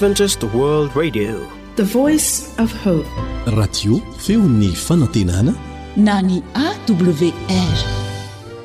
Adventist World Radio, the voice of hope. Radio feony fanantenana na ny AWR.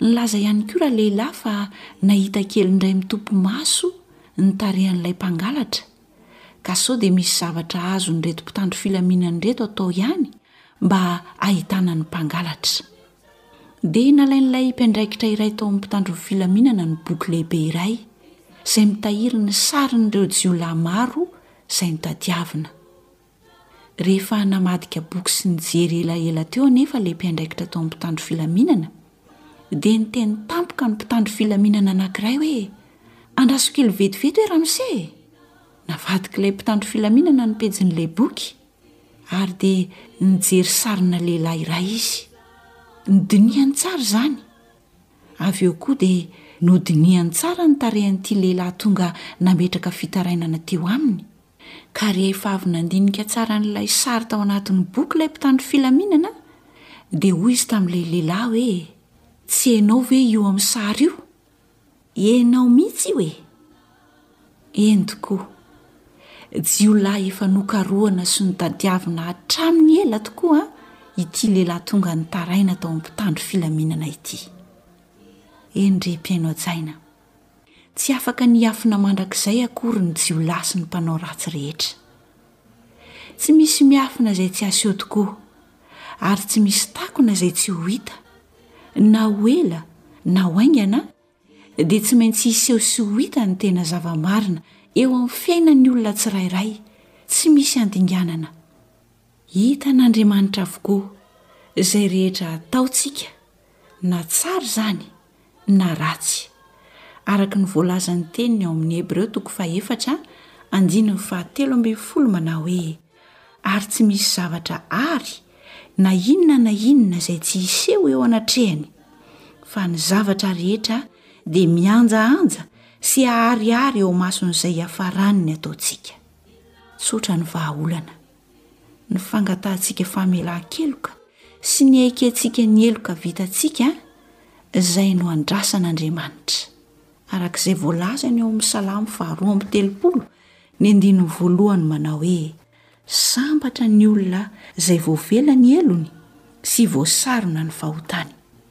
Nilaza ihany koa ralehilahy fa nahita kely indray mitopy maso ny tarehan'ilay mpangalatra, ka sao dia misy zavatra azon'ireto mpitandro filaminana ireto atao ihany mba hahitana ny mpangalatra. Dia nalain'ilay mpiandraikitra iray tao amin'ny mpitandron'ny filaminana ny boky lehibe iray izay mitahiry ny sarin'ireo jiolahy maro izay notadiavina. Rehefa namadika boky sy nijery elaela teo anefa ilay mpiandraikitra tao amin'ny mpitandro filaminana, dia niteny tampoka ny mpitandro filaminana anankiray hoe, Andraso kely vetivety hoe ramose e! Navadik'ilay mpitandro filaminana ny pejin'ilay boky, ary dia nijery sarina lehilahy iray izy. Nodinihany tsara izany. Avy eo koa dia nodinihany tsara ny tarehan'ity lehilahy tonga nametraka fitarainana teo aminy. Ka rehefa avy nandinika tsara an'ilay sary tao anatin'ny boky ilay mpitandro filaminana, dia hoy izy tamin'ilay lehilahy hoe, Tsy ianao ve io amin'ny sary io? Ianao mihitsy io e! Eny tokoa, jiolahy efa nokarohana sy notadiavina hatramin'ny ela tokoa ity lehilahy tonga nitaraina tao amin'ny mpitandro filaminana ity. Eny re mpihaino hajaina! Tsy afaka ny hiafina mandrakizay akory ny jiolahy sy ny mpanao ratsy rehetra. Tsy misy miafina izay tsy haseho tokoa, ary tsy misy takona izay tsy ho hita, na ho ela na ho haingana dia tsy maintsy hiseho sy ho hita ny tena zava-marina eo amin'ny fiainan'ny olona tsirairay, tsy misy handinganana. Hitan'Andriamanitra avokoa izay rehetra ataontsika na tsara izany na ratsy, araka ny voalazan'ny teniny ao amin'ny Hebreo toko fahefatra andininy fahatelo ambin'ny folo manao hoe, Ary tsy misy zavatra àry na inona na inona izay tsy hiseho eo anatrehany, fa ny zavatra rehetra dia mihanjahanja sy haharihary eo imason'izay hiafaràny ny ataontsika. Tsotra ny vahaolana. ny fangatahantsika famelan-keloka sy ny haikentsika ny heloka vitantsika izay no andrasan'Andriamanitra. Araka izay voalazany ao amin'ny Salamo faharoa amby telopolo, ny andininy voalohany manao hoe Sambatra ny olona izay voavela ny helony sy voasarona ny fahotany.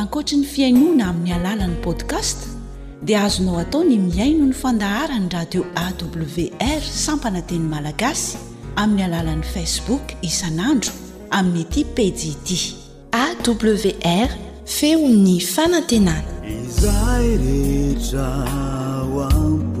Ankoatry ny fihainoana amin'ny alalan'ny podcast dia azonao atao ny mihaino ny fandaharan'ny radio awr sampana teny malagasy amin'ny alalan'ny facebook isan'andro amin'ity pejy ity awr feon'ny fanantenana izay rehetra ao amiko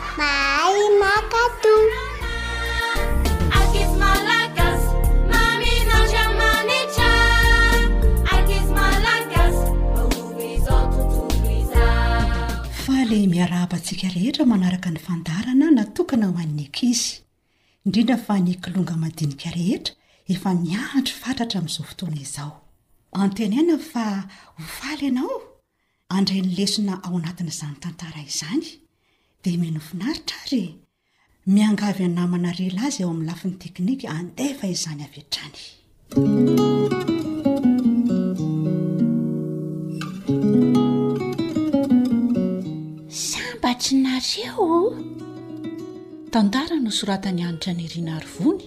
Mahay maka toa. Ankizy malagasy maminatra manitra Ankizy malagasy mamono izao tontolo izao. Faly miarahaba antsika rehetra manaraka ny fandaharana natokana ho an'ny ankizy. Indrindra fa ny kilonga madinika rehetra efa miandry fatratra amin'izao fotoana izao. Antenaina fa ho faly ianao Handray ny lesona ao anatin'izany tantara izany dia mino finaritra ary e! Miangavy an namana rela azy eo amin'ny lafiny teknika handefa izany avy hatrany. Sambatry nareo o! Tantara nosoratan'i Hanitra Nirina Arivony.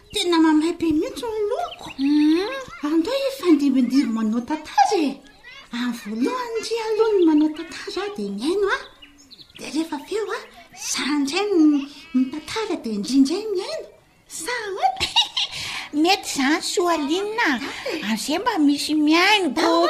Tena mamay be mihitsy ny loko. Andao hifandimbidimby manao tantara e. Amin'ny voalohany ndry aloha ny manao tantara dia mihaino aho. Dia rehefa avy eo aho, izaho indray no mitantara dia ndry indray mihaino. Sa ahoana? Mety izany Soalinina a. An'izay mba misy mihaino. Dawa.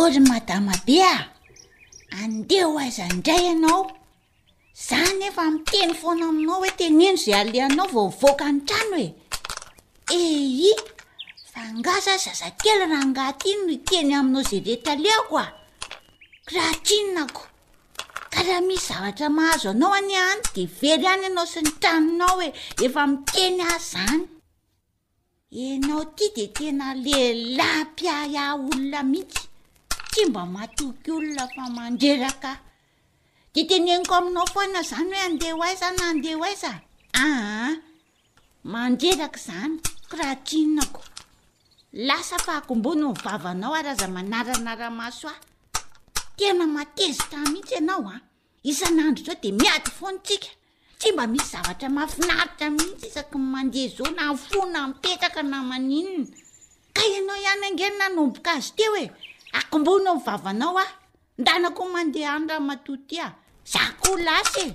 O ry madama be a! Andeha ho aiza indray ianao? Za nefa miteny foana aminao hoe teneno izay alehanao vao mivoaka ny trano e! Ehi! Fa angaha za zazakely rangaha ity no hiteny aminao izay rehetra alehako a! Raha trinako! Ka raha misy zavatra mahazo anao anie any dia very any ianao sy ny tranonao e! Efa miteny aho izany! Enao ty de tena lehilahy mpiahiahy olona mihitsy, tsy mba matoky olona fa mandreraka, de teneniko aminao foana zany hoe andeha ho aiza na andeha ho aiza aa, mandreraka zany ko raha trinako, lasa fa akombony ny vavanao ary aza manaranara-maso ahy, tena matezitra ahy mihitsy enao an. Isan'andro izao dia miady foana isika, tsy mba misy zavatra mahafinaritra mihitsy isaky ny mandeha izao na fo na mipetraka na maninona. Ka ianao ihany ange no nanomboka azy teo e, akombona ny vavanao aho, ndanako ny mandeha any ramatoa tia, za koa lasa e.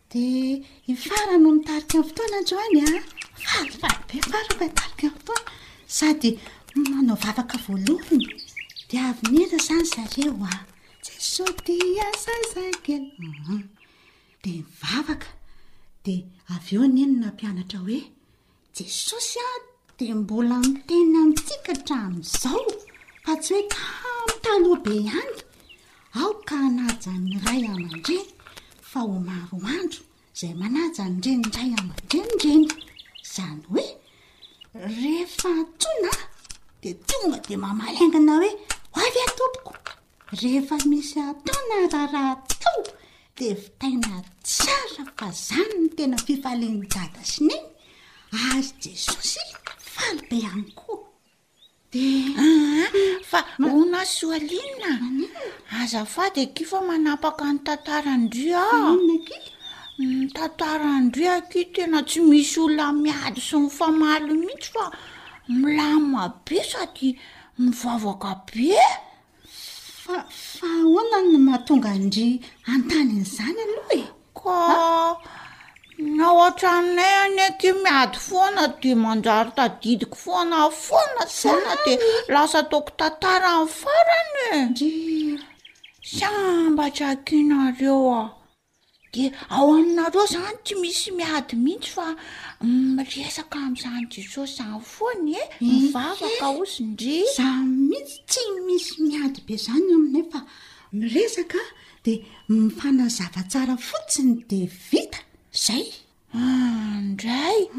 Dia i Fara no mitarika ny fotoana androany a! Falifaly be Fara fa hitarika ny fotoana sady manao vavaka voalohany. Dia avy mihaino izany zareo a! Jesoa dia zazakely hum. Dia mivavaka, dia avy eo anie ny nampianatra hoe. Jesosy a dia mbola miteny amintsika hatramin'izao fa tsy hoe tamin'ny taloha be ihany, aoka hanaja ny ray aman-dreny fa ho maro andro izay manaja ny reniny-ray aman-dreny ireny, izany hoe rehefa antsoina dia tonga dia mamaly aingana hoe ho avy aho tompoko. Rehefa misy atao na raharaha atao dia vitaina tsara fa zany ny tena fifalian'i dada sy neny ary jesosy faly be ihany koa dia ah, fa ona soalina azafady aky fa manapaka ny tantarandry a ny tantarandry aky tena tsy misy olona miady sy mifamaly mihitsy fa milamina be sady mivavaka be Fa fa ahoana no mahatonga an-dry hanontany an'izany aloha e? Ka na ohatranay anie aty miady foana dia manjary tadidiko foana foana foana dia lasa ataoko tantara amin'ny farany e. Ndry. Sambatra aky nareo a. De ao aminareo zany tsy misy miady mihitsy fa miresaka amin'izany Jesosy izany foana e, mivavaka ozy ndry. Za mihitsy tsy misy miady be zany aminay fa miresaka de mifanazava tsara fotsiny de vita, zay. Indray?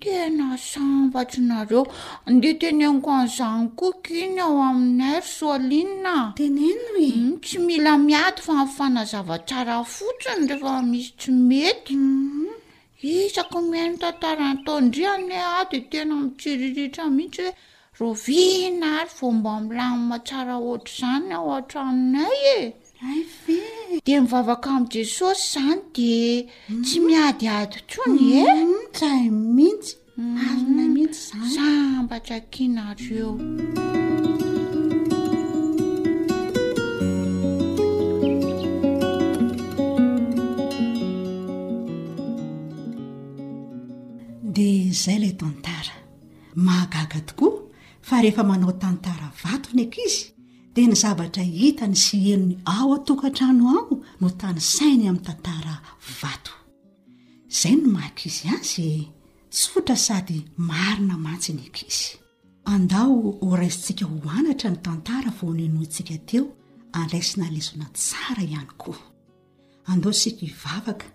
Tena sambatry nareo. Andeha teneniko an'izany koa kiny ao aminay ry Soalinina a. Teneno e. Tsy mila miady fa mifanazava tsara fotsiny rehefa misy tsy mety. Isaky mihaino tantara an'i Taondry anie aho dia tena mitsiriritra mihitsy hoe Rovina ary vao mba milamina tsara ohatr'izany ao an-tranonay e! Hay ve? Dia mivavaka amin'i Jesosy izany dia tsy miadiady intsony e! Tsay mihitsy, marina mihitsy izany. Sambatra akia nareo. dia izay ilay tantara Mahagaga tokoa fa rehefa manao tantara vato ny ankizy dia ny zavatra hitany sy henony ao an-tokantrano ao no tanisainy amin'ny tantara vato. Izay no maha-ankizy azy e! Tsotra sady marina mantsy ny ankizy. Andao horaisintsika ho anatra ny tantara voanohinointsika teo, andraisina lesona tsara ihany koa. Andao isika hivavaka,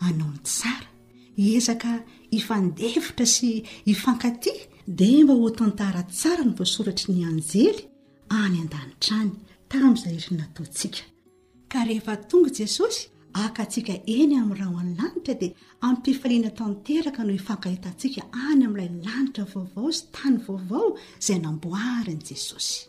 hanao ny tsara, hiezaka hifandefitra sy hifankatia, dia mba ho tantara tsara ny voasoratry ny anjely any an-danitra any, tamin'izay rehetra nataontsika. Ka rehefa tonga Jesosy, haka antsika eny amin'ny rahon'ny lanitra, dia amim-pifaliana tanteraka no hifankahitantsika any amin'ilay lanitra vaovao sy tany vaovao izay namboarin'i Jesosy.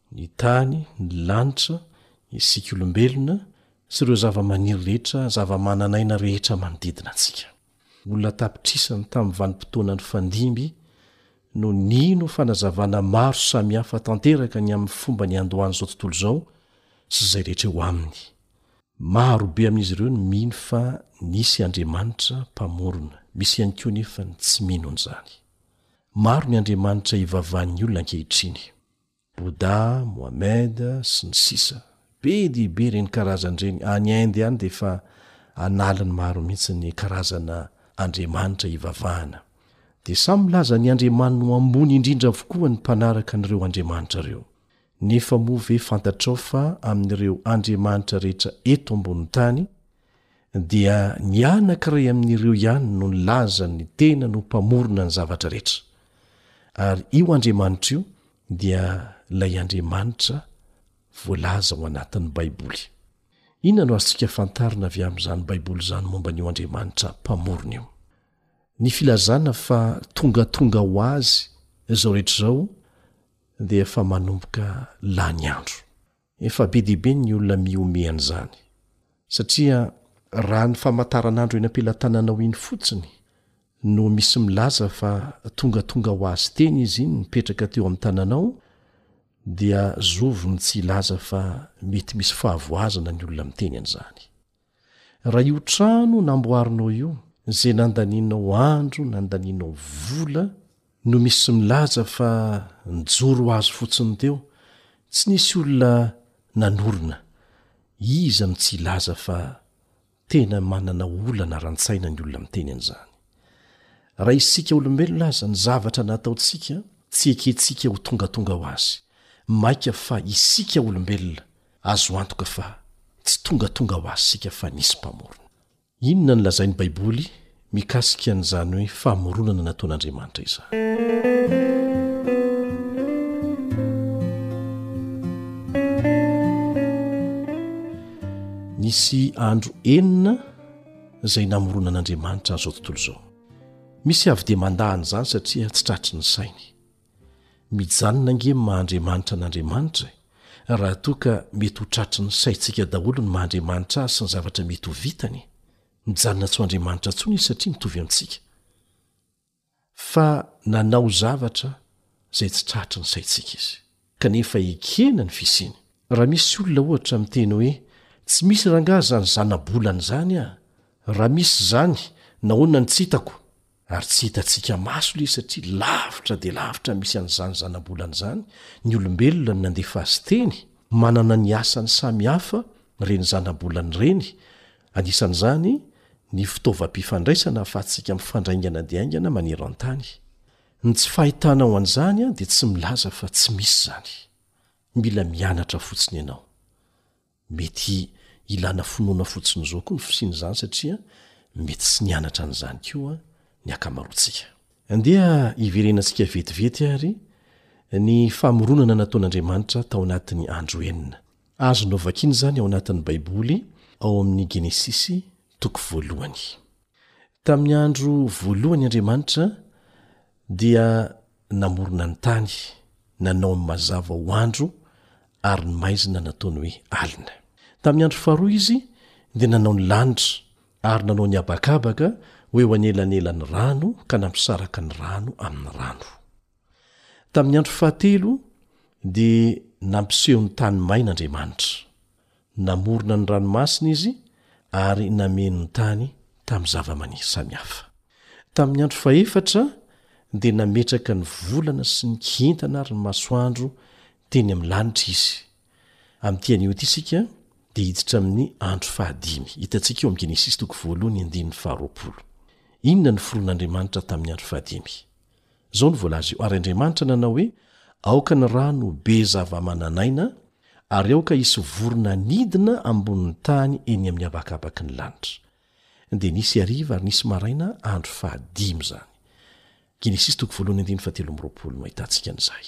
ny tany, ny lanitra, isika olombelona sy ireo zava-maniry rehetra, zava-manan'aina rehetra manodidina antsika. Olona an-tapitrisany tamin'ny vanim-potoana nifandimby no nino fanazavana maro samihafa tanteraka ny amin'ny fomba niandohan'izao tontolo izao sy izay rehetra eo aminy. Maro be amin'izy ireo no mino fa nisy Andriamanitra Mpamorona, misy ihany koa anefa ny tsy mino an'izany. Maro ny andriamanitra ivavahan'ny olona ankehitriny. Bouddha, Mohamed, sy ny sisa Be dia be ireny karazany ireny, any Inde any dia efa analin'ny maro mihitsy ny karazana andriamanitra ivavahana. Dia samy milaza ny andriamaniny ho ambony indrindra avokoa ny mpanaraka an'ireo andriamanitra ireo. Nefa moa ve fantatrao fa amin'ireo andriamanitra rehetra eto ambonin'ny tany dia ny anankiray amin'ireo ihany no nilaza ny tenany ho mpamorona ny zavatra rehetra, ary io Andriamanitra io dia ilay Andriamanitra voalaza ao anatin'ny Baiboly. Inona no azontsika fantarina avy amin'izany Baiboly izany momba an'io Andriamanitra mpamorona io? Ny filazana fa tongatonga ho azy izao rehetra izao dia efa manomboka lany andro. Efa be dia be ny olona mihomehy an'izany, satria raha ny famataranandro eny am-pelatananao eny fotsiny no misy milaza fa tongatonga ho azy teny izy iny nipetraka teo amin'ny tananao dia zovy no tsy hilaza fa mety misy fahavoazana ny olona miteny an'izany. Raha io trano namboarinao io, izay nandanianao andro, nandanianao vola, no misy milaza fa nijoro ho azy fotsiny teo, tsy nisy olona nanorina, iza no tsy hilaza fa tena manana olana ara-tsaina ny olona miteny an'izany. Raha isika olombelona aza, ny zavatra nataontsika, tsy ekentsika ho tongatonga ho azy, mainka fa isika olombelona Azo antoka fa tsy tongatonga ho azy isika fa nisy Mpamorona. Inona no lazain'ny Baiboly mikasika an'izany hoe famoronana nataon'Andriamanitra izany? Nisy andro enina izay namoronan'Andriamanitra an'izao tontolo izao. Misy avy dia mandà an'izany satria tsy tratry ny sainy. Mijanona ange ny maha Andriamanitra an'Andriamanitra e! Raha toa ka mety ho tratry ny saintsika daholo ny maha Andriamanitra Azy sy ny zavatra mety ho vitany e! Mijanona tsy ho Andriamanitra intsony Izy satria mitovy amintsika fa nanao zavatra izay tsy tratry ny saintsika Izy. Kanefa ekena ny fisiany. Raha misy olona ohatra miteny hoe, tsy misy rangahy izany zana-bolana izany a! Raha misy izany, nahoana no tsy hitako? Ary tsy hitantsika maso ilay izy satria lavitra dia lavitra misy an'izany zana-bolana izany ny olombelona no nandefa azy teny, manana ny asany samy hafa ireny zana-bolana ireny, anisan'izany ny fitaovam-pifandraisana ahafahantsika mifandraingana dia haingana maneran-tany. Ny tsy fahitanao an'izany dia tsy milaza fa tsy misy izany. Mila mianatra fotsiny ianao. Mety ilana finoana fotsiny izao koa ny fisian'izany satria mety tsy nianatra an'izany koa ny ankamaroantsika. Andeha hiverenantsika vetivety àry ny famoronana nataon'Andriamanitra tao anatin'ny andro enina. Azonao vakiana izany ao anatin'ny Baiboly ao amin'ny Genesisy toko voalohany. Tamin'ny andro voalohany Andriamanitra dia. namorona ny tany, nanao ny mazava ho andro, ary ny maizina nataony hoe alina. Tamin'ny andro faharoa Izy dia nanao ny lanitra, ary nanao ny habakabaka ho eo anelanelan'ny rano ka nampisaraka ny rano amin'ny rano. Tamin'ny andro fahatelo dia nampiseho ny tany maina Andriamanitra. Namorona ny ranomasina Izy ary nameno ny tany tamin'ny zava-maniry samihafa. Tamin'ny andro fahefatra dia nametraka ny volana sy ny kintana ary ny masoandro teny amin'ny lanitra Izy. Amin'ity anio ity isika dia hiditra amin'ny andro fahadimy. Hitantsika eo amin'ny Genesisy toko voalohany andininy faharoapolo. Inona no foron'Andriamanitra tamin'ny andro fahadimy? Izao no voalaza eo, Ary Andriamanitra nanao hoe, Aoka ny rano ho be zava-mananaina, ary aoka hisy vorona nidina ambonin'ny tany eny amin'ny habakabaky ny lanitra. Dia nisy hariva ary nisy maraina, andro fahadimy izany. Genesisy toko voalohany andininy fahatelo amby roapolo no ahitantsika an'izay.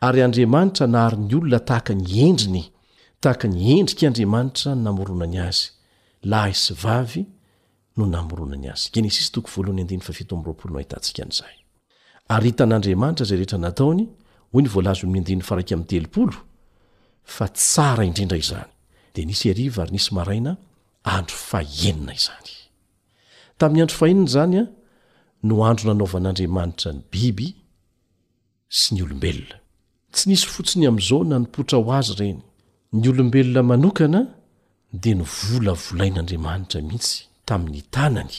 Ary Andriamanitra nahary ny olona tahaka ny endriny, tahaka ny endrik' Andriamanitra no namoronany azy, lahy sy vavy no namoronany azy. Genesisy toko voalohany andininy fahafito amby roapolo no ahitantsika an'izany. Ary hitan' Andriamanitra izay rehetra nataony, hoy ny voalaza eo amin'ny andininy faharaika amby telopolo, fa tsara indrindra izany. Dia nisy hariva ary nisy maraina, andro fahenina izany. Tamin'ny andro fahenina izany no andro nanaovan' Andriamanitra ny biby, sy ny olombelona. Tsy nisy fotsiny amin'izao nanompoitra ho azy ireny. Ny olombelona manokana dia novolavolain'Andriamanitra mihitsy tamin'ny tanany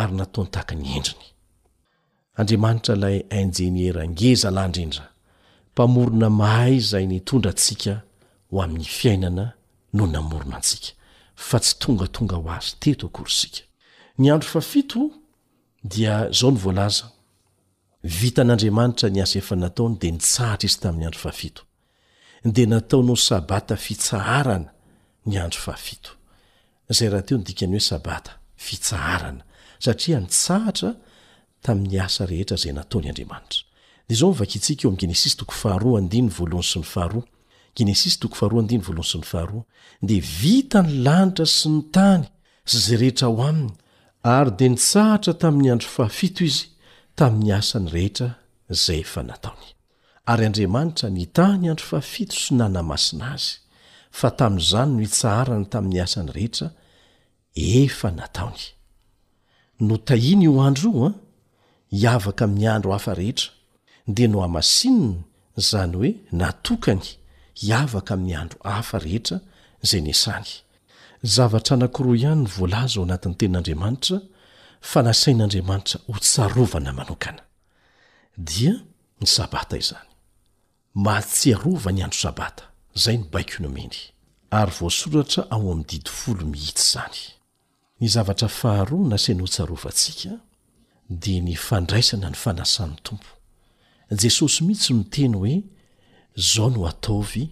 ary nataony tahaka ny endriny. Andriamanitra ilay injeniera ngeza landrindra, mpamorona mahay izay nitondra antsika ho amin'ny fiainana no namorona antsika, fa tsy tongatonga ho azy teto akory isika. Ny andro fahafito dia izao no voalaza, Vitan'Andriamanitra ny asa efa nataony dia nitsahatra izy tamin'ny andro fahafito. Dia nataony ho sabata fitsaharana ny andro fahafito. Izay rahateo ny dikan'ny hoe sabata, fitsaharana, satria nitsahatra tamin'ny asa rehetra izay nataony Andriamanitra. Dia izao no vakintsika eo amin'ny Genesisy toko faharoa andininy voalohany sy ny faharoa. Genesisy toko faharoa andininy voalohany sy ny faharoa, Dia vita ny lanitra sy ny tany sy izay rehetra ao aminy, ary dia nitsahatra tamin'ny andro fahafito izy tamin'ny asany rehetra izay efa nataony. Ary Andriamanitra nitaha ny andro fahafito sy nanamasina azy, fa tamin'izany no itsaharany tamin'ny asany rehetra efa nataony. Notahiny io andro io an! hiavaka amin'ny andro hafa rehetra, dia nohamasininy, izany hoe natokany hiavaka amin'ny andro hafa rehetra izay niasany. Zavatra anankiroa ihany no voalaza ao anatin'ny Tenin'Andriamanitra fa nasain'Andriamanitra hotsarovana manokana, dia ny Sabata izany. Mahatsiarova ny andro Sabata, izay ny baiko nomeny, ary voasoratra ao amin'ny Didy Folo mihitsy izany. Ny zavatra faharoa nasainy hotsarovantsika dia ny fandraisana ny fanasan'ny Tompo. Jesosy mihitsy no niteny hoe, Zao no ataovy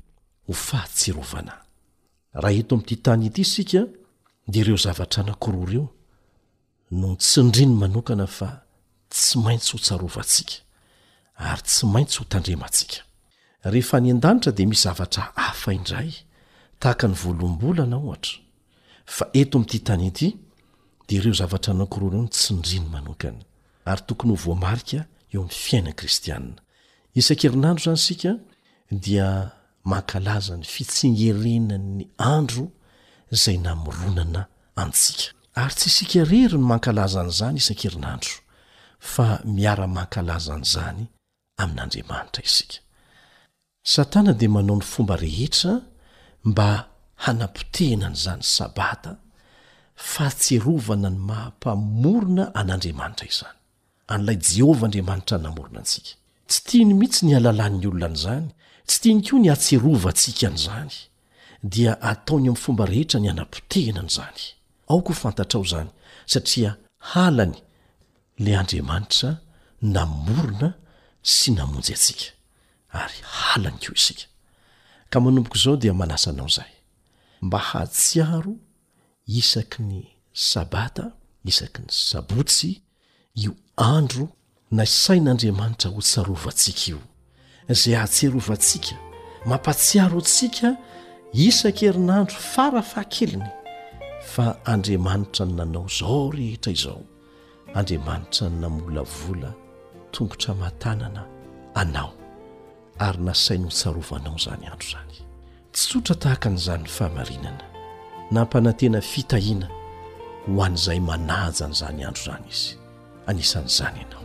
ho fahatsiarovana Ahy. Raha eto amin'ity tany ity isika dia ireo zavatra anakiroa ireo no tsindriny manokana fa Tsy maintsy ho tsarovantsika ary tsy maintsy ho tandremantsika. Rehefa any an-danitra dia misy zavatra hafa indray, tahaka ny voloam-bolana ohatra, fa eto amin'ity tany ity dia ireo zavatra anankiroa ireo no tsindriny manokana ary tokony ho voamarika eo amin'ny fiainan'ny kristiana. Isan-kerinandro izany isika dia mankalaza ny fitsingerenan'ny andro izay namoronana antsika. Ary tsy isika irery no mankalaza an'izany isan-kerinandro, fa miara-mankalaza an'izany amin'Andriamanitra isika. Satana dia manao ny fomba rehetra mba hanapotehana an'izany Sabata fahatsiarovana ny maha Mpamorona an'Andriamanitra izany. an'ilay Jehovah Andriamanitra namorona antsika. Tsy tiany mihitsy ny hahalalan'ny olona an'izany, tsy tiany koa ny hahatsiarovantsika an'izany. Dia ataony amin'ny fomba rehetra ny hanapotehina an'izany. Aoka ho fantatrao izany, satria halany ilay Andriamanitra namorona sy namonjy antsika, ary halany koa isika. Ka manomboka izao dia manasa anao izahay, mba hahatsiaro isaky ny Sabata, isaky ny Sabotsy, io andro nasain'Andriamanitra hotsarovantsika io, izay hahatsiarovantsika, mampatsiaro antsika isan-kerinandro fara fahakeliny fa Andriamanitra no nanao izao rehetra izao. Andriamanitra no namolavola tongotra aman-tanana anao ary nasainy hotsarovanao izany andro izany. Tsy tsotra tahaka an'izany ny fahamarinana. Nampanantena fitahiana ho an'izay manaja an'izany andro izany izy. Anisan'izany ianao.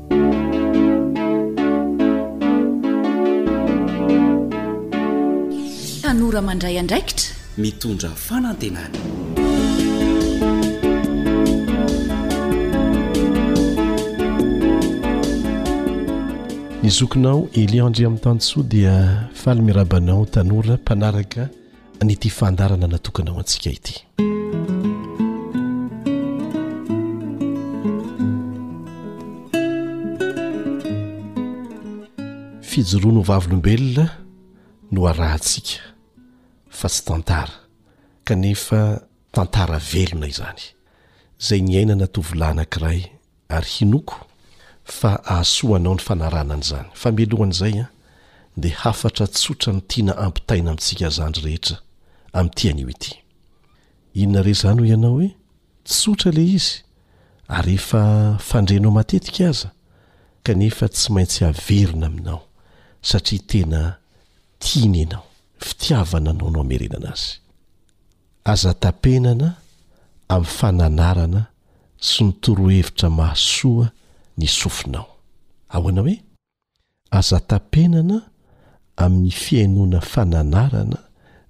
Tanora mandray andraikitra, mitondra fanantenana. Ny zokinao Elia Andriamitansoa dia faly miraba anao tanora mpanaraka an'ity fandarana natokana ho antsika ity fijoroana ho vavolombelona no arahantsika fa tsy tantara kanefa tantara velona izany izay niainana tovolahy anankiray Ary hinoako fa hahasoa anao ny fanarahana an'izany. Fa mialohan'izay dia hafatra tsotra no tiana ampitaina amintsika zandry rehetra amin'ity anio ity. Inona re izany hoy ianao hoe tsotra ilay izy ary efa fandrenao matetika aza kanefa tsy maintsy averina aminao satria tena tiany ianao, fitiavana anao no amerenana azy. Aza tapenana amin'ny fananarana sy ny torohevitra mahasoa ny sofinao. Ahoana hoe? Aza tapenana amin'ny fihainoana fananarana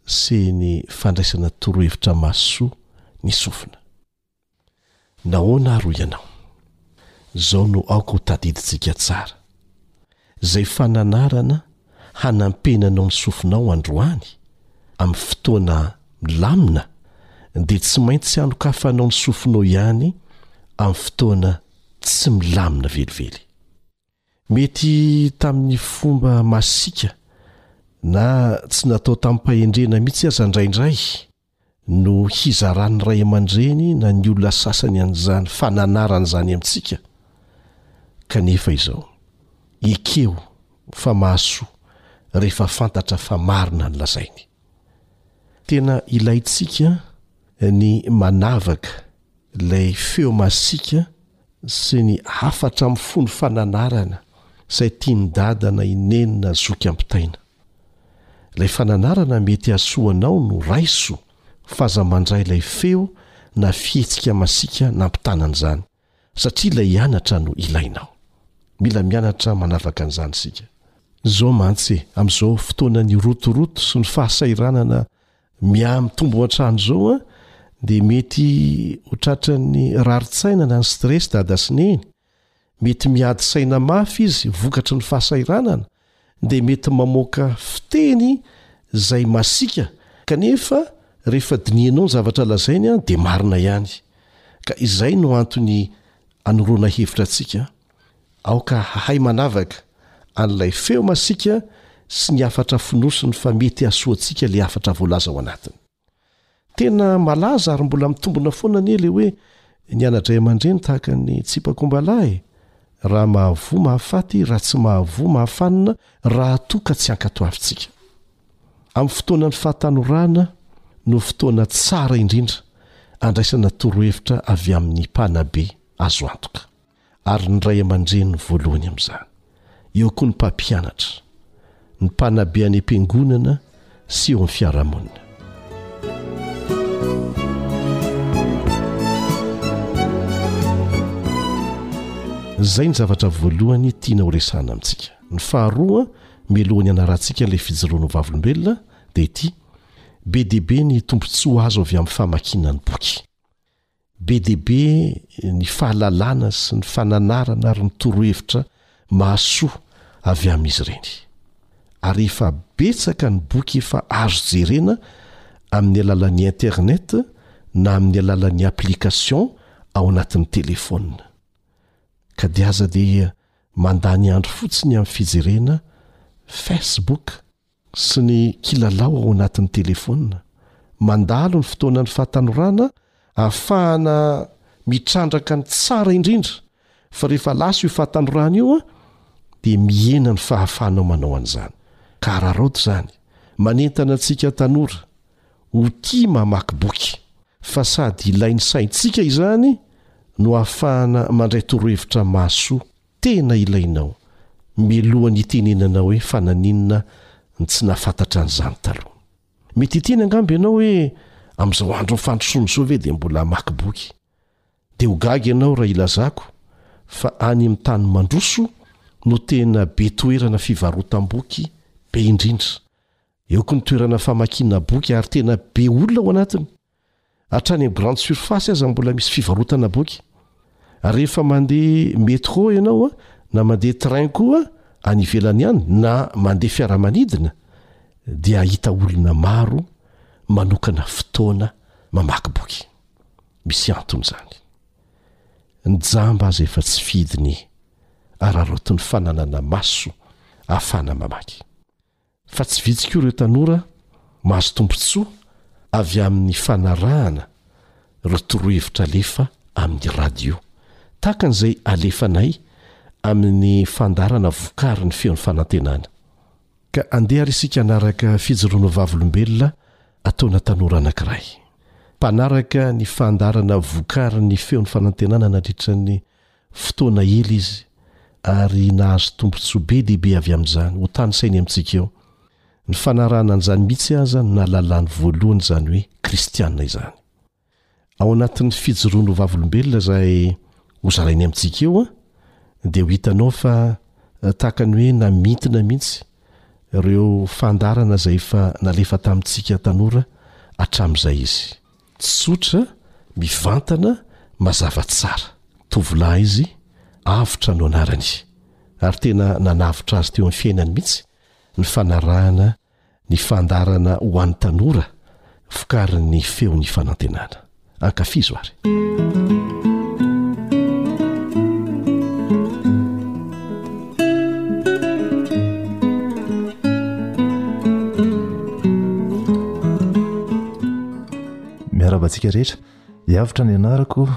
sy ny fandraisana torohevitra mahasoa ny sofina. Nahoana ary hoy ianao? Izao no aoka ho tadidintsika tsara. Izay fananarana hanampiana anao ny sofinao androany, amin'ny fotoana milamina, dia tsy maintsy hanokafanao ny sofinao ihany amin'ny fotoana tsy milamina velively. Mety tamin'ny fomba masiaka na tsy natao tamim-pahendrena mihitsy aza indraindray no hizaran'ny ray aman-dreny na ny olona sasany an'izany fananarana izany amintsika, kanefa izao, ekeo fa mahasoa rehefa fantatra fa marina ny lazainy. Tena ilaintsika ny manavaka ilay feo masiaka sy ny hafatra mifono fananarana izay tian'i dada na i neny na zoky ampitaina. Ilay fananarana mety hahasoa anao no raiso f'aza mandray ilay feo na fihetsika masiaka nampitana an'izany, satria ilay anatra no ilainao. Mila mianatra manavaka an'izany isika. Izao mantsy e, amin'izao fotoanan'ny rotoroto sy ny fahasahiranana miha-mitombo hatrany izao an, dia mety ho tratran'ny rarin-tsaina na ny stress dada sy neny, Mety miady saina mafy izy vokatry ny fahasahiranana dia mety mamoaka fiteny izay masiaka kanefa rehefa dinihinao ny zavatra lazainy dia marina ihany. Ka izay no antony anoroana hevitra antsika. Aoka hahay manavaka an'ilay feo masiaka sy ny hafatra fonosiny fa mety hahasoa antsika ilay hafatra voalaza ao anatiny. Tena malaza ary mbola mitombona foana anie le hoe ny anadray amandreny tahaka ny tsipakombala e! Raha mahavoa mahafaty raha tsy mahavoa mahafanina raha toa ka tsy ankatoavintsika. Amin'ny fotoanan'ny fahatanorana no fotoana tsara indrindra andraisana torohevitra avy amin'ny mpanabe azo antoka. ary ny ray aman-dreniny voalohany amin'izany. Eo koa ny mpampianatra, ny mpanabe any am-piangonana sy eo amin'ny fiarahamonina. Izay ny zavatra voalohany tiana ho resahana amintsika. Ny faharoa, mialohan'ny hanarantsika an'ilay fijoroana ho vavolombelona, dia ity, Be dia be ny tombontsoa azo avy amin'ny famakiana ny boky. Be dia be ny fahalalana sy ny fananarana ary ny torohevitra mahasoa avy amin'izy ireny. Ary efa betsaka ny boky efa azo jerena amin'ny alalan'ny Internet na amin'ny alalan'ny application ao anatin'ny telefaonina. Ka dia aza dia mandany andro fotsiny amin'ny fijerena Facebook. sy ny kilalao ao anatin'ny telefaonina, mandalo ny fotoanan'ny fahatanorana ahafahana mitrandraka ny tsara indrindra fa rehefa lasa io fahatanorana io dia mihena ny fahafahanao manao an'izany ka araraoty izany manentana antsika tanora ho tia mamaky boky fa sady ilain'ny saintsika izany no ahafahana mandray torohevitra mahasoa Tena ilainao, mialoha ny hitenenana hoe fa naninona ny tsy nahafantatra an'izany taloha. Mety hiteny angamba ianao hoe amin'izao andron'ny fandrosoana izao ve dia mbola hamaky boky. Dia ho gaga ianao raha ilazako fa any amin'ny tany mandroso no tena be toerana fivarotam-boky be indrindra. Eo koa ny toerana famakiana boky ary tena be olona ao anatiny. Hatrany amin'ny grande surface aza mbola misy fivarotana boky. Rehefa mandeha métro ianao na mandeha train koa any ivelany any na mandeha fiaramanidina dia hahita olona maro manokana fotoana mamaky boky. Misy antony izany. Ny jamba aza efa tsy fidiny araraotin'ny fananana maso ahafahana mamaky. fa tsy vitsy koa ireo tanora mahazo tombontsoa avy amin'ny fanarahana ireo torohevitra alefa amin'ny radio, tahaka an'izay alefanay amin'ny fandaharana vokarin'ny Feon'ny Fanantenana. Ka andeha ary isika hanaraka fijoroana ho vavolombelona ataona tanora anankiray, mpanaraka ny fandaharana vokarin'ny Feon'ny Fanantenana nandritra ny. Fotoana ela izy, ary nahazo tombontsoa be dia be avy amin'izany. Hotanisainy amintsika eo. Ny fanarahana an'izany mihitsy aza no nahalalany voalohany izany hoe Kristiana izany. Ao anatin'ny fijoroany ho vavolombelona izay hozarainy amintsika eo, dia ho hitanao fa tahaka ny hoe namintina mihitsy ireo fandaharana izay efa nalefa tamintsika tanora hatramin'izay izy. Tsotra, mivantana, mazava tsara. Tovolahy izy, Avotra no anarany. Ary tena nanavotra azy teo amin'ny fiainany mihitsy ny fanarahana ny fandaharana ho an'ny tanora vokarin'ny Feon'ny Fanantenana. Ankafizo ary. miarabantsika rehetra iavitra ny anarako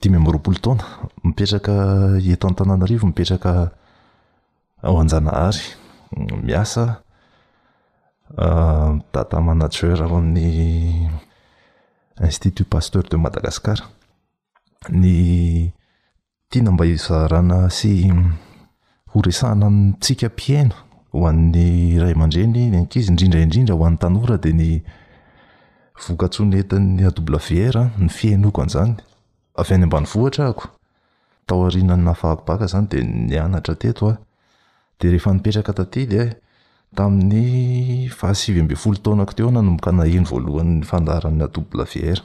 dimy ambyroapolo taona mipetraka eto antananarivo mipetraka ao anjanahary miasa ah, data manager ao amin'ny institut pasteur de madagascar ny Tiana mba hizarana sy horesahana amintsika mpihaino ho an'ny ray aman-dreny, ny ankizy indrindra indrindra ho an'ny tanora dia ny vokatsoa nentin'ny AWR ny fihenoako an'izany. Avy any ambanivohitra aho, taorian'ny nahafahako baka izany dia nianatra teto aho. Dia rehefa nipetraka taty dia tamin'ny fahasivy ambin'ny folo taonako teo aho nanomboka naheno voalohany ny fandaharan'ny AWR.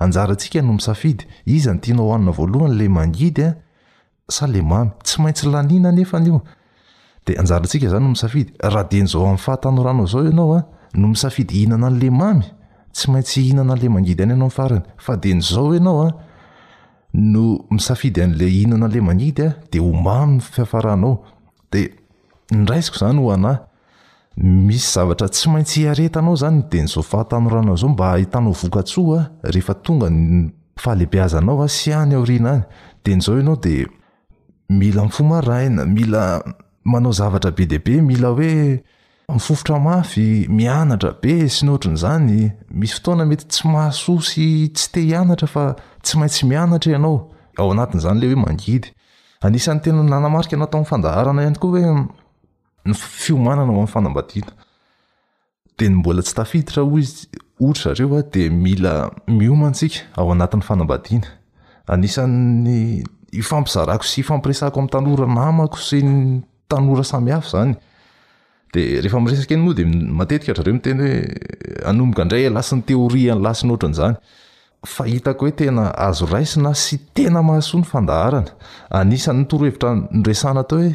Anjarantsika no misafidy, iza no tianao hanina voalohany, ilay mangidy sa ilay mamy? Tsy maintsy laniana anefa an io. Dia anjarantsika izany no misafidy. Raha dieny-izao amin'ny fahatanoranao izao ianao no misafidy hihinana an'ilay mamy, tsy maintsy hihinana an'ilay mangidy ihany ianao amin'ny farany. Fa dieny-izao ianao no misafidy an'ilay hihinana an'ilay mangidy dia ho mamy ny fiafaranao. Dia ny raisiko izany ho anà. Misy zavatra tsy maintsy hiaretanao izany dia izao fahatanorana izao mba hahitanao vokatsoa rehefa tonga ny fahalehibeazanao sy any aoriana any. Dia izao ianao dia mila mifoha maraina, mila manao zavatra be dia be, mila hoe mifofotra mafy, mianatra be sy ny ohatran'izany. Misy fotoana mety tsy mahasoa sy tsy te hianatra fa tsy maintsy mianatra ianao. Ao anatin'izany ilay hoe mangidy. Anisan'ny tena nanamarika anao tamin'ny fandaharana ihany koa hoe... ny fiomanana ho amin'ny fanambadiana dia ny mbola tsy tafiditra hoy izy hoy zareo dia mila mioma antsika ao anatin'ny fanambadiana anisan'ny ifampizarako sy ifampiresako amin'ny tanora namako sy ny tanora samihafa izany dia rehefa miresaka eny moa dia matetika zareo miteny hoe anomboka indray ialahy sy ny teoria ialahy sy ny ohatran'izany fa hitako hoe tena azo raisina sy tena mahasoa ny fandaharana anisan'ny torohevitra noresahana tao hoe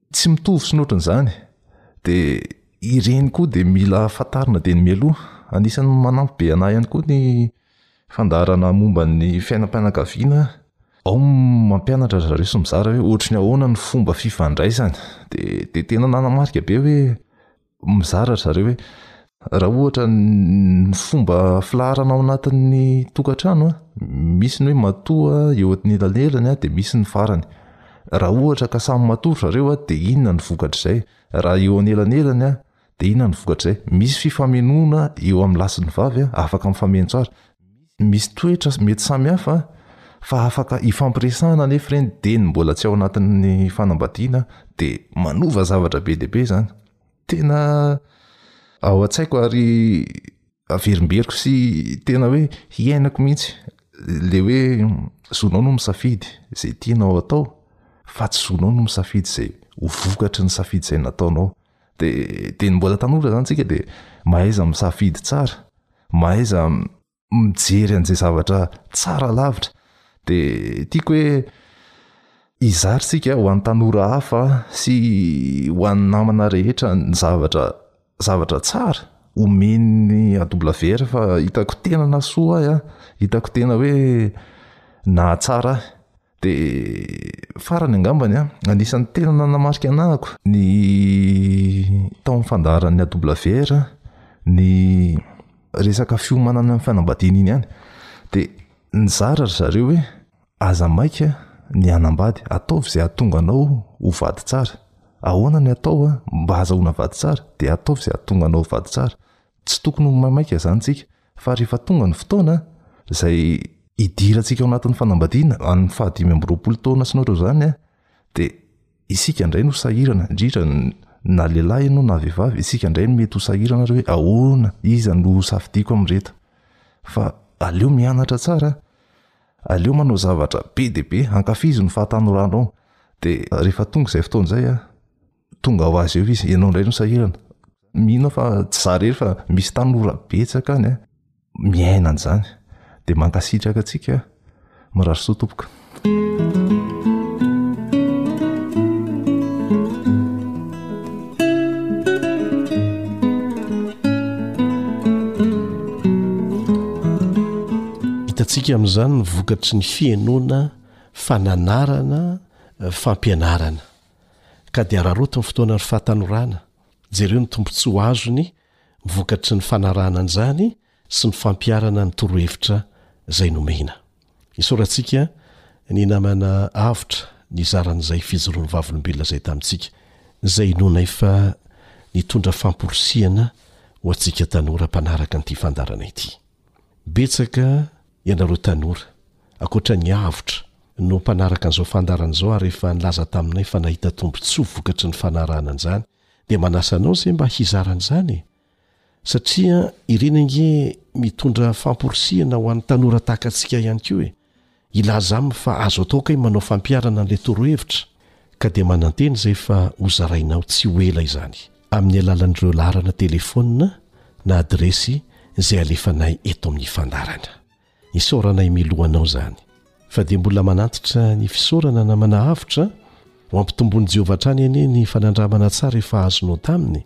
Tsy mitovy sy ny ohatran'izany. Dia ireny koa dia mila fantarina dieny mialoha. Anisan'ny manampy be an'ahy ihany koa ny fandaharana momba ny fiainam-pianakaviana. Ao mampianatra ry zareo sy mizara hoe ohatry ny ahoana ny fomba fifandraisany. Dia tena nanamarika be hoe mizara ry zareo hoe raha ohatra ny fomba filaharana ao anatin'ny tokantrano misy ny hoe matoa eo an'ny elanelany dia misy ny farany raha ohatra ka samy matoa ry zareo dia inona ny vokatr'izay raha eo anelanelany dia inona ny vokatr'izay misy fifamenoana eo amin'ny lahy sy ny vavy afaka mifameno tsara Misy toetra mety samy hafa fa afaka hifampiresahana anefa ireny dia ny mbola tsy ao anatin'ny fanambadiana dia manova zavatra be dia be izany. Tena ao an-tsaiko ary averimberiko sy tena hoe hiainako mihitsy ilay hoe zonao no misafidy izay tianao atao fa tsy zonao no misafidy izay ho vokatry ny safidy izay nataonao. dia dia ny mbola tanora zany tsika dia mahaiza misafidy tsara mahaiza mijery an'izay zavatra tsara lavitra dia tiako hoe izary tsika ho an'ny tanora hafa sy ho an'ny namana rehetra ny zavatra zavatra tsara omen'ny AWR fa hitako tena nahasoa ahy an hitako tena hoe nahatsara ahy Dia farany angambany an, anisan'ny tena nanamarika anahako ny tao amin'ny fandaharan'ny AWR ny resaka fiomanana amin'ny fanambadiana iny ihany. Dia nizara ry zareo hoe aza maika ny hanambady, ataovy izay hahatonga anao ho vady tsara. Ahoana ny atao mba hahazahoana vady tsara? Dia ataovy izay hahatonga anao ho vady tsara. Tsy tokony ho maimaika izany tsika. Fa rehefa tonga ny fotoana izay hidirantsika ao anatin'ny fanambadiana, an'ny fahadimy amby roapolo taona sy ny ohatr'izany, dia isika indray no sahirana, indrindra na lehilahy ianao na vehivavy, isika indray no mety ho sahirana ary hoe ahoana, iza no hosafidiako amin'ireto. Fa aleo mianatra tsara, aleo manao zavatra be dia be, ankafizo ny fahatanoranao. Dia rehefa tonga izay fotoana izay, tonga ho azy eo izy ianao indray no sahirana mino aho fa tsy za rery fa misy tany ora betsaka any a miaina an'izany dia mankasitraka antsika mirary soa tompoka hitantsika amin'izany ny vokatry ny fihainoana fananarana fampianarana ka dia araraoty ny fotoanan'ny fahatanorana, jereo ny tombontsoa azony vokatry ny fanarahana an'izany sy ny fampiharana ny torohevitra izay nomena. Isaorantsika ny namana avotra nizara an'izay fijoroan'ny Vavolombelona izay tamintsika, izay inoana efa nitondra famporisihana ho antsika tanora mpanaraka an'ity fandaharana ity. Betsaka ianareo tanora, ankoatra ny avotra, no mpanaraka an'izao fandaharana izao ary efa nilaza taminay fa nahita tombontsoa vokatry ny fanarahana an'izany, dia manasa anao izay mba hizara an'izany e! satria ireny ange mitondra famporisihana ho an'ny tanora tahaka antsika ihany koa e! Ilaza aminy fa azo atao kay manao fampiharana an'ilay torohevitra ka dia manantena izay fa hozarainao tsy ho ela izany amin'ny alalan'ireo laharana telefaonina na adiresy izay alefanay eto amin'ny fandaharana. Isaoranay miloha anao izany fa dia mbola manantitra ny fisaorana namana avotra an! Ho ampitomboin'i Jehovah hatrany anie ny fanandramana tsara efa azonao taminy.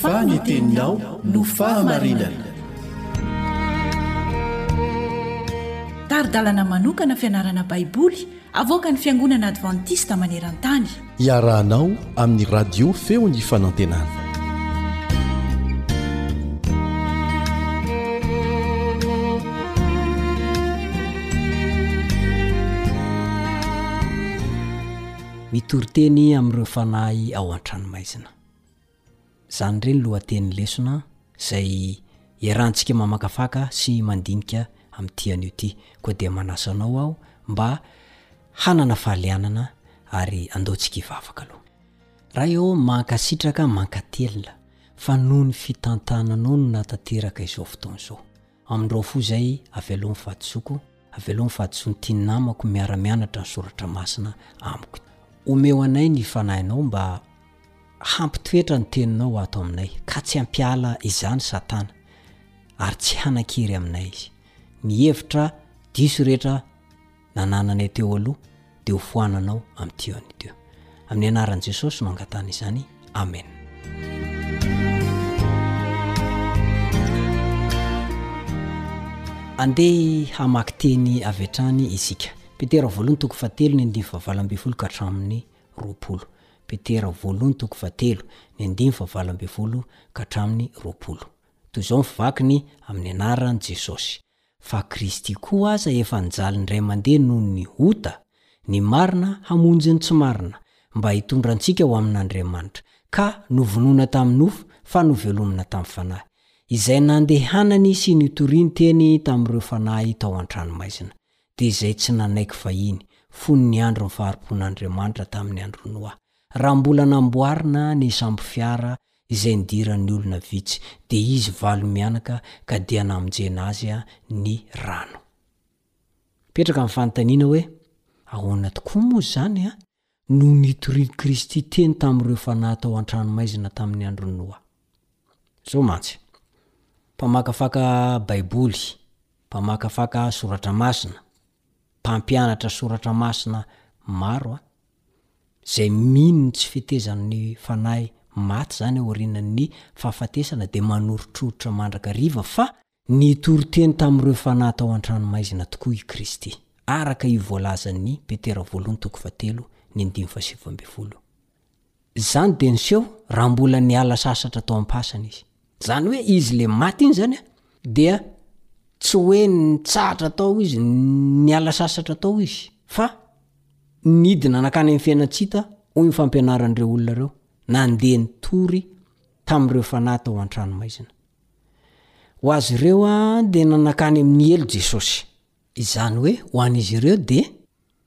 fa ny teninao no fahamarinana tari-dalana manokana fianarana baiboly avoaka ny fiangonana advantista maneran-tany Iarahanao amin'ny radio feo ny fanantenana. Mitory teny amin'ireo fanahy ao an-tranomaizina. Izany re ny lohatenin'ny lesona izay iarahantsika mamakafaka sy mandinika amin'ity anio ity. Koa dia manasa anao aho mba hanana fahalianana ary andeontsika hivavaka aloha. Ray ô, mankasitraka, mankatelina fa noho ny fitantananao no nahatanteraka izao fotoana izao. Amin'ireo fo izay, avelao ny fahadisoako, avelao ny fahadisoan'ny tian'ny namako miara-mianatra ny soratra masina amiko. Omeo anay ny Fanahinao mba hampitoetra ny Teninao ato aminay, ka tsy hampiala izany Satana, ary tsy hanan-kery aminay izy. Ny hevitra diso rehetra. nanananay teo aloha dia ho foananao amin'ity heon ity. Amin'ny anaran'i Jesosy no angatahana izany. Amen. Andeha hamaky teny avy hatrany isika. Petera voalohany toko fahatelo ny andiny fahavalo ambin'ny folo ka hatramin'ny roapolo. Petera voalohany toko fahatelo ny andiny fahavalo ambin'ny folo ka hatramin'ny roapolo. Toy izao ny fivakiny amin'ny anaran'i Jesosy. fa Kristy koa aza efa nijaly indray mandeha noho ny ota, ny marina hamonjy ny tsy marina, mba hitondra antsika ho amin'Andriamanitra, ka novonoina tamin'ny nofo fa novelomina tamin'ny Fanahy, izay nandehanany sy nitoriany teny tamin'ireo fanahy tao an-tranomaizina, dia izay tsy nanaiky fahiny, fony ny andron'ny fahari-pon'Andriamanitra tamin'ny andron'i Noa, raha mbola namboarina ny sambo-fiara izay nidiran'ny olona vitsy, dia izy valo mianaka ka dia namonjena azy ny rano. Mipetraka ny fanontaniana hoe, Ahoana tokoa moa izany no nitorian'i Kristy teny tamin'ireo fanahy tao an-tranomaizina tamin'ny andron'i Noa? Izao mantsy, mpamakafaka Baiboly, mpamakafaka soratra masina, mpampianatra soratra masina maro izay mino ny tsy fetezan'ny fanahy maty izany aorianan'ny fahafatesana dia manoritroritra mandrakariva fa nitory teny tamin'ireo fanahy tao an-tranomaizina tokoa i Kristy, araka io voalazan'i Petera voalohany toko fahatelo ny andininy fahasivy ambin'ny folo. Izany dia niseho raha mbola niala sasatra tao am-pasana izy. Izany hoe izy ilay maty iny izany dia tsy hoe nitsahatra tao izy, niala sasatra tao izy, fa nidina nankany amin'ny fiainana tsy hita, hoy ny fampianaran'ireo olona ireo, nandeha nitory tamin'ireo fanahy tao an-tranomaizina. Ho azy ireo dia nanakany amin'ny helo Jesosy. Izany hoe ho an'izy ireo dia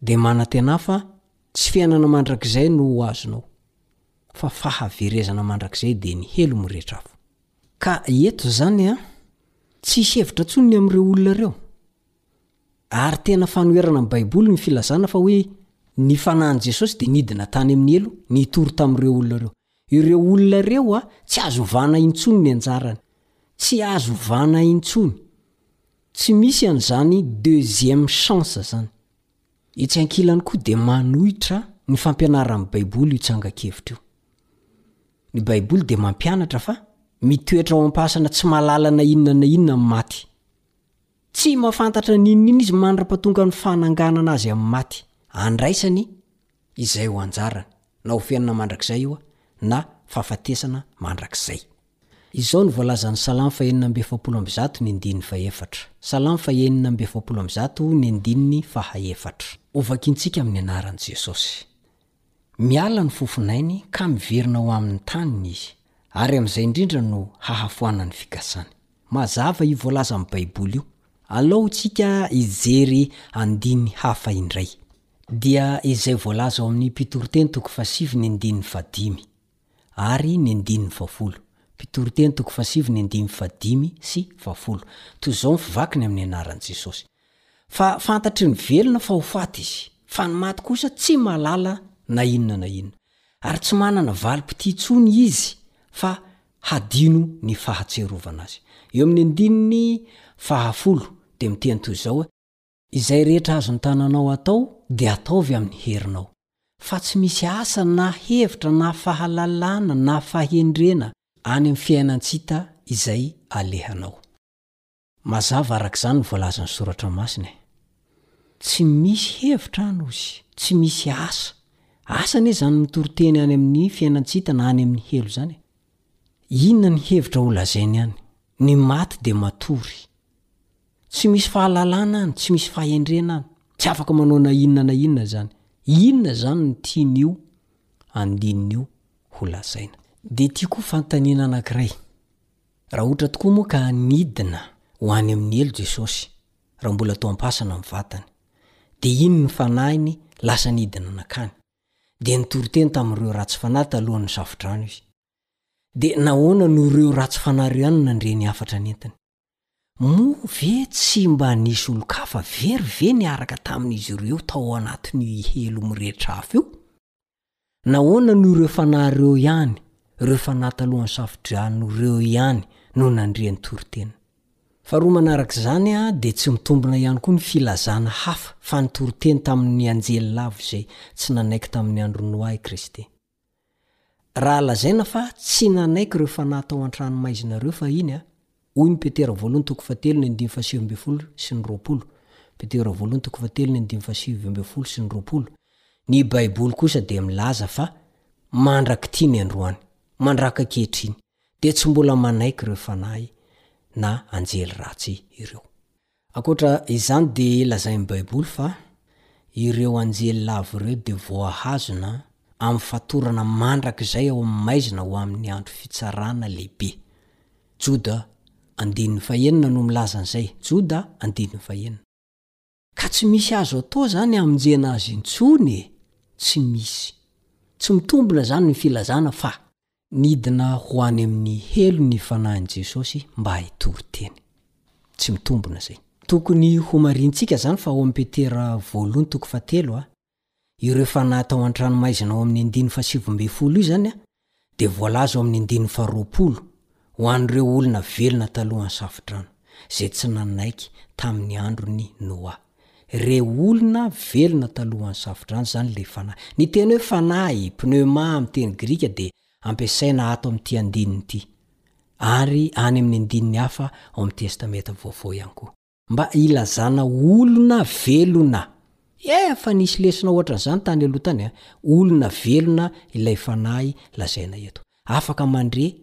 dia manantena fa tsy fiainana mandrakizay no ho azonao, fa fahaverezana mandrakizay dia ny helo mirehitra avy. Ka eto izany an, tsy hisy hevitra intsony ny amin'ireo olona ireo. Ary tena fanoherana ny Baiboly ny filazana fa hoe ny Fanahin'i Jesosy dia nidina tany amin'ny helo nitory tamin'ireo olona ireo. Ireo olona ireo a tsy azo ovana intsony ny anjarany. Tsy azo ovana intsony. Tsy misy an'izany deuxième chance zany. Etsy ankilany koa dia manohitra ny fampianaran'ny baiboly io tsangan-kevitra io. Ny baiboly dia mampianatra fa mitoetra ao am-pasana tsy mahalala na inona na inona ny maty. Tsy mahafantatra n'inon'inona izy mandra-pahatonga ny fananganana azy amin'ny maty. Andraisany izay ho anjarany, na ho fiainana mandrakizay io na fahafatesana mandrakizay. Izao no voalazan'ny Salamo fahenina amby efapolo amby zato ny andininy fahefatra. Salamo fahenina amby efapolo amby zato ny andininy fahaefatra. Hovakintsika amin'ny anaran'i Jesosy. Miala ny fofon'ainy ka miverina ho amin'ny taniny izy, ary amin'izay indrindra no hahafoanany fikasany. Mazava io voalazan'ny Baiboly io. Alao tsika hijery andininy hafa indray. Dia izay voalaza ao amin'ny Mpitoriteny toko fahasivy ny andininy fahadimy. ary ny andininy fahafolo. Mpitoriteny toko fahasivy ny andininy fahadimy sy fahafolo. Toy izao ny fivakiny amin'ny anaran'i Jesosy, Fa fantatry ny velona fa ho faty izy, fa ny maty kosa tsy mahalala na inona na inona. Ary tsy manana valim-pitia intsony izy fa hadino ny fahatsiarovana azy. Eo amin'ny andininy fahafolo dia miteny toy izao, Izay rehetra azon'ny tananao atao dia ataovy amin'ny herinao. Fa tsy misy asa na hevitra na fahalalana na fahendrena any amin'ny fiainan-tsita izay alehanao. Mazava araka izany ny voalazan'ny Soratra Masina e. Tsy misy hevitra any ozy, tsy misy asa. Asa anie izany mitory teny any amin'ny fiainan-tsita na any amin'ny helo izany e. Inona ny hevitra holazainy any? Ny maty dia matory. Tsy misy fahalalana any, tsy misy fahendrena any. Tsy afaka manao na inona na inona izany. Inona izany no tian'io andininy io ho lazaina? Dia ity koa fanontaniana anankiray, Raha ohatra tokoa moa ka nidina ho any amin'ny helo Jesosy raha mbola tao am-pasana ny vatany, dia iny ny fanahiny lasa nidina nankany, dia nitory teny tamin'ireo ratsy fanahy talohan'ny Nisafodrano Izy. Dia nahoana no ireo ratsy fanahy ireo ihany no nandre ny hafatra nentiny? Moa ve tsy mba nisy olon-kafa very ve niaraka tamin'izy ireo tao anatin'io helo mirehitra afo io? Nahoana no ireo fanahy ireo ihany, ireo fanahy talohan'ny Safodrano ireo ihany no nandre ny toriteny? Faharoa manaraka izany dia tsy mitombina ihany koa ny filazana hafa fa nitoriteny tamin'ny anjely lavo izay tsy nanaiky tamin'ny andron'i Noa i Kristy. Raha lazaina fa tsy nanaiky ireo fanahy tao an-tranomaizina ireo fahiny a, hoy ny Petera voalohony toko fahatelo ny andininy fahasivy ambin'ny folo sy ny roapolo, Petera voalohony toko fahatelo ny andininy fahasivy ambin'ny folo sy ny roapolo, ny Baiboly kosa dia milaza fa mandrak'itiny androany, mandraka ankehitriny, dia tsy mbola manaiky ireo fanahy na anjely ratsy ireo. Ankoatra izany dia lazain'ny Baiboly fa ireo anjely lavo ireo dia voahazona amin'ny fatorana mandrakizay ao amin'ny maizina ho amin'ny andro fitsarana lehibe. Joda andininy fahenina no milaza an'izay, Joda andininy fahenina. Ka tsy misy azo atao izany hamonjena azy intsony e! Tsy misy. Tsy mitombina izany ny filazana fa. Nidina ho any amin'ny helo ny Fanahin'i Jesosy mba hitory teny. Tsy mitombina izay. Tokony homarihintsika izany fa ao amin'i Petera voalohany toko fahatelo, ireo fanahy tao an-tranomaizina ao amin'ny andininy fahasivy ambin'ny folo io izany dia voalaza ao amin'ny andininy faharoapolo ho an'ireo olona velona talohan'ny Safodrano, izay tsy nanaiky tamin'ny andron'i Noa. Re olona velona talohan'ny Safodrano izany ilay fanahy. Ny teny hoe fanahy, pneuma amin'ny teny grika dia ampiasaina ato amin'ity andininy ity, ary any amin'ny andininy hafa ao amin'ny Testamenta Vaovao ihany koa. Mba ilazana olona velona. Efa nisy lesona hoatran'izany tany aloha tany, olona velona ilay fanahy lazaina eto. afaka mandre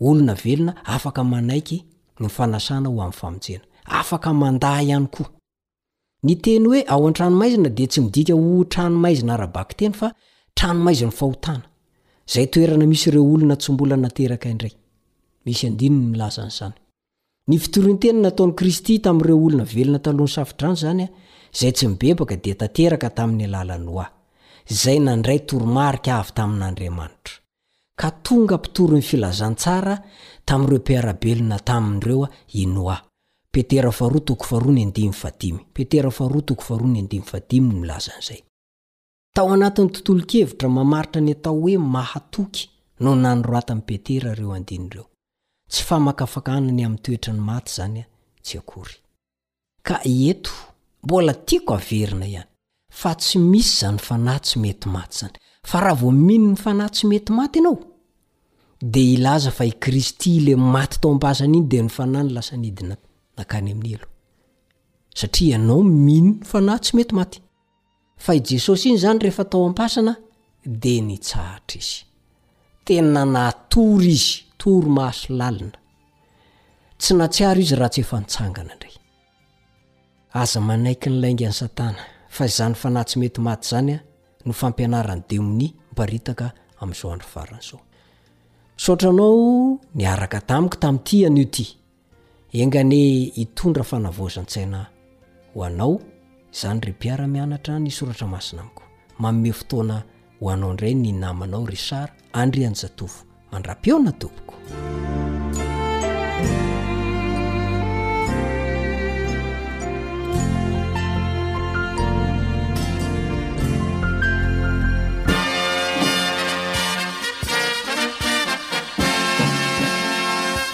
olona velona, afaka manaiky ny fanasana ho amin'ny famonjena. Afaka mandà ihany koa. Ny teny hoe ao an-tranomaizina dia tsy midika ho tranomaizina ara-bakiteny fa tranomaizin'ny fahotana, izay toerana misy ireo olona tsy mbola nateraka indray. Misy andininy milaza an'izany. Ny fitorin-teny nataon'i Kristy tamin'ireo olona velona talohan'ny Safodrano izany, izay tsy mibebaka dia tanteraka tamin'ny alalan'i Noa, izay nandray toromarika avy tamin'Andriamanitra, ka tonga mpitory ny filazantsara tamin'ireo mpiara-belona taminy ireo i Noa. Petera faharoa toko faharoa ny andininy fahadimy. Petera faharoa toko faharoa ny andininy fahadimy no milaza an'izay. Tao anatin'ny tontolon-kevitra mamaritra ny atao hoe mahatoky no nanoratan'i Petera ireo andininy ireo. Tsy famakafakana ny amin'ny toetran'ny maty izany tsy akory. Ka eto, mbola tiako averina ihany, fa tsy misy izany fanahy tsy mety maty izany. Fa raha vao mino ny fanahy tsy mety maty ianao, dia hilaza fa i Kristy ilay maty tao am-pasana iny dia ny fanahiny lasa nidina nankany amin'ny helo. Satria ianao mino ny fanahy tsy mety maty. Fa i Jesosy iny izany rehefa tao am-pasana dia nitsahatra izy. Tena natory izy, torimaso lalina. Tsy natsiaro izy raha tsy efa nitsangana indray. Aza manaiky ny laingan'i Satana, fa izany fanahy tsy mety maty izany no fampianaran'ny demonia miparitaka amin'izao andro farany izao. Misaotra anao niaraka tamiko tamin'ity anio ity. Enga anie hitondra fanavaozan-tsaina ho anao izany ry mpiara-mianatra ny soratra masina amiko. Manome fotoana ho anao indray ny namanao Richard Andrianjatovo. Mandra-pihaona tompoko.